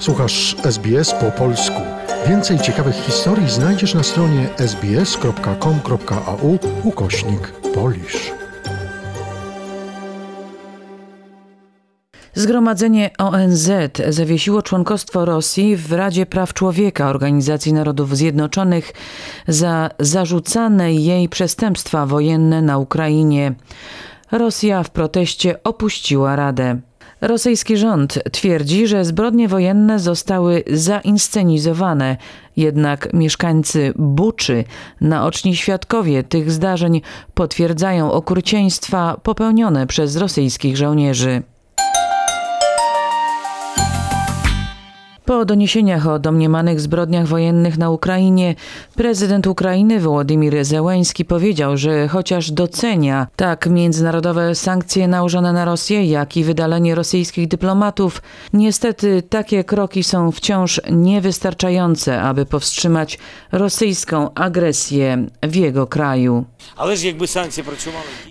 Słuchasz SBS po polsku. Więcej ciekawych historii znajdziesz na stronie sbs.com.au ukośnik polisz. Zgromadzenie ONZ zawiesiło członkostwo Rosji w Radzie Praw Człowieka Organizacji Narodów Zjednoczonych za zarzucane jej przestępstwa wojenne na Ukrainie. Rosja w proteście opuściła Radę. Rosyjski rząd twierdzi, że zbrodnie wojenne zostały zainscenizowane, jednak mieszkańcy Buczy, naoczni świadkowie tych zdarzeń, potwierdzają okrucieństwa popełnione przez rosyjskich żołnierzy. Po doniesieniach o domniemanych zbrodniach wojennych na Ukrainie, prezydent Ukrainy Wołodymir Zełęński powiedział, że chociaż docenia tak międzynarodowe sankcje nałożone na Rosję, jak i wydalenie rosyjskich dyplomatów, niestety takie kroki są wciąż niewystarczające, aby powstrzymać rosyjską agresję w jego kraju.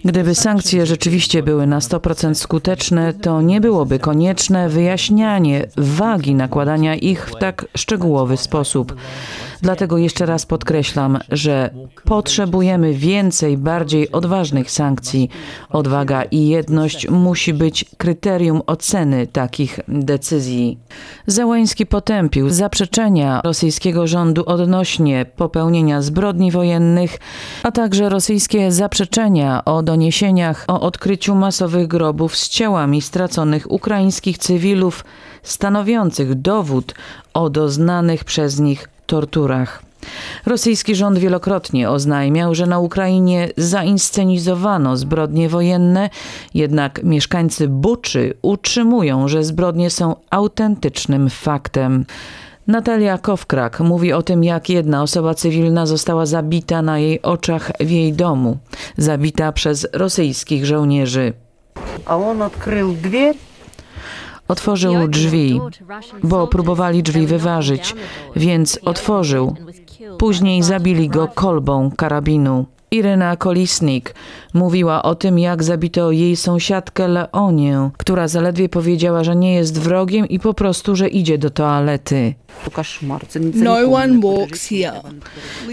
Gdyby sankcje rzeczywiście były na 100% skuteczne, to nie byłoby konieczne wyjaśnianie wagi nakładania ich w tak szczegółowy sposób. Dlatego jeszcze raz podkreślam, że potrzebujemy więcej, bardziej odważnych sankcji. Odwaga i jedność musi być kryterium oceny takich decyzji. Zełański potępił zaprzeczenia rosyjskiego rządu odnośnie popełnienia zbrodni wojennych, a także rosyjskie zaprzeczenia o doniesieniach o odkryciu masowych grobów z ciałami straconych ukraińskich cywilów, stanowiących dowód o doznanych przez nich torturach. Rosyjski rząd wielokrotnie oznajmiał, że na Ukrainie zainscenizowano zbrodnie wojenne, jednak mieszkańcy Buczy utrzymują, że zbrodnie są autentycznym faktem. Natalia Kowkrak mówi o tym, jak jedna osoba cywilna została zabita na jej oczach w jej domu, zabita przez rosyjskich żołnierzy. A on odkrył drzwi Otworzył drzwi, bo próbowali drzwi wyważyć, więc otworzył. Później zabili go kolbą karabinu. Iryna Kolisnik mówiła o tym, jak zabito jej sąsiadkę Leonię, która zaledwie powiedziała, że nie jest wrogiem i po prostu, że idzie do toalety. No one walks here.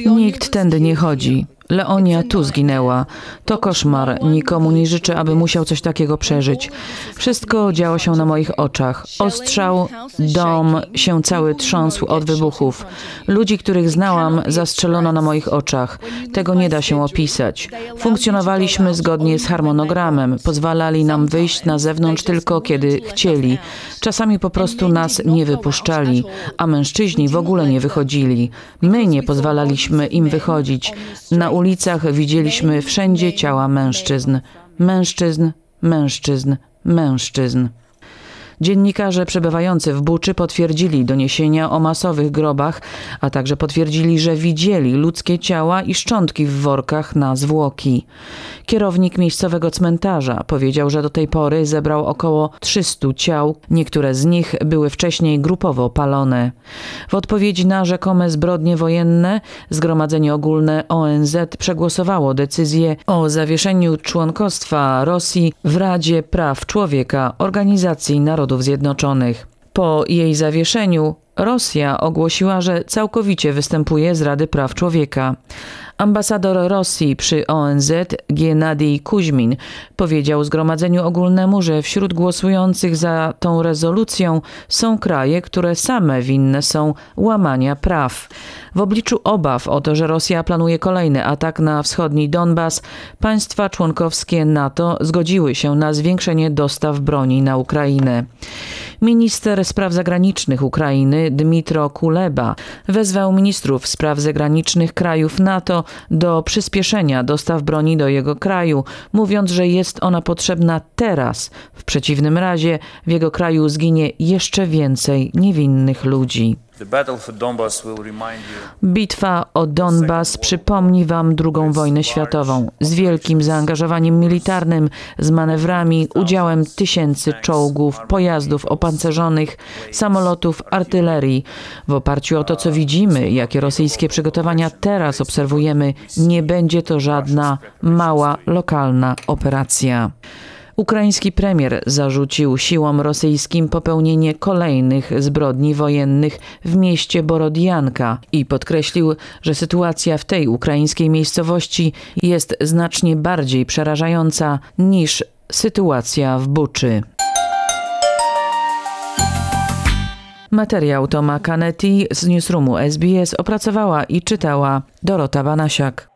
Nikt tędy nie chodzi. Leonia tu zginęła. To koszmar. Nikomu nie życzę, aby musiał coś takiego przeżyć. Wszystko działo się na moich oczach. Ostrzał, dom się cały trząsł od wybuchów. Ludzi, których znałam, zastrzelono na moich oczach. Tego nie da się opisać. Funkcjonowaliśmy zgodnie z harmonogramem. Pozwalali nam wyjść na zewnątrz tylko kiedy chcieli. Czasami po prostu nas nie wypuszczali, a mężczyźni w ogóle nie wychodzili. My nie pozwalaliśmy im wychodzić. Na ulicach widzieliśmy wszędzie ciała mężczyzn. Mężczyzn, mężczyzn, mężczyzn. Dziennikarze przebywający w Buczy potwierdzili doniesienia o masowych grobach, a także potwierdzili, że widzieli ludzkie ciała i szczątki w workach na zwłoki. Kierownik miejscowego cmentarza powiedział, że do tej pory zebrał około 300 ciał, niektóre z nich były wcześniej grupowo palone. W odpowiedzi na rzekome zbrodnie wojenne Zgromadzenie Ogólne ONZ przegłosowało decyzję o zawieszeniu członkostwa Rosji w Radzie Praw Człowieka Organizacji Narodów Zjednoczonych. Po jej zawieszeniu Rosja ogłosiła, że całkowicie występuje z Rady Praw Człowieka. Ambasador Rosji przy ONZ Gennady Kuźmin powiedział Zgromadzeniu Ogólnemu, że wśród głosujących za tą rezolucją są kraje, które same winne są łamania praw. W obliczu obaw o to, że Rosja planuje kolejny atak na wschodni Donbas, państwa członkowskie NATO zgodziły się na zwiększenie dostaw broni na Ukrainę. Minister spraw zagranicznych Ukrainy Dmitro Kuleba wezwał ministrów spraw zagranicznych krajów NATO do przyspieszenia dostaw broni do jego kraju, mówiąc, że jest ona potrzebna teraz. W przeciwnym razie w jego kraju zginie jeszcze więcej niewinnych ludzi. Bitwa o Donbas przypomni Wam II wojnę światową. z wielkim zaangażowaniem militarnym, z manewrami, udziałem tysięcy czołgów, pojazdów opancerzonych, samolotów, artylerii. W oparciu o to, co widzimy, jakie rosyjskie przygotowania teraz obserwujemy, nie będzie to żadna mała, lokalna operacja. Ukraiński premier zarzucił siłom rosyjskim popełnienie kolejnych zbrodni wojennych w mieście Borodianka i podkreślił, że sytuacja w tej ukraińskiej miejscowości jest znacznie bardziej przerażająca niż sytuacja w Buczy. Materiał Toma Canetti z newsroomu SBS opracowała i czytała Dorota Banasiak.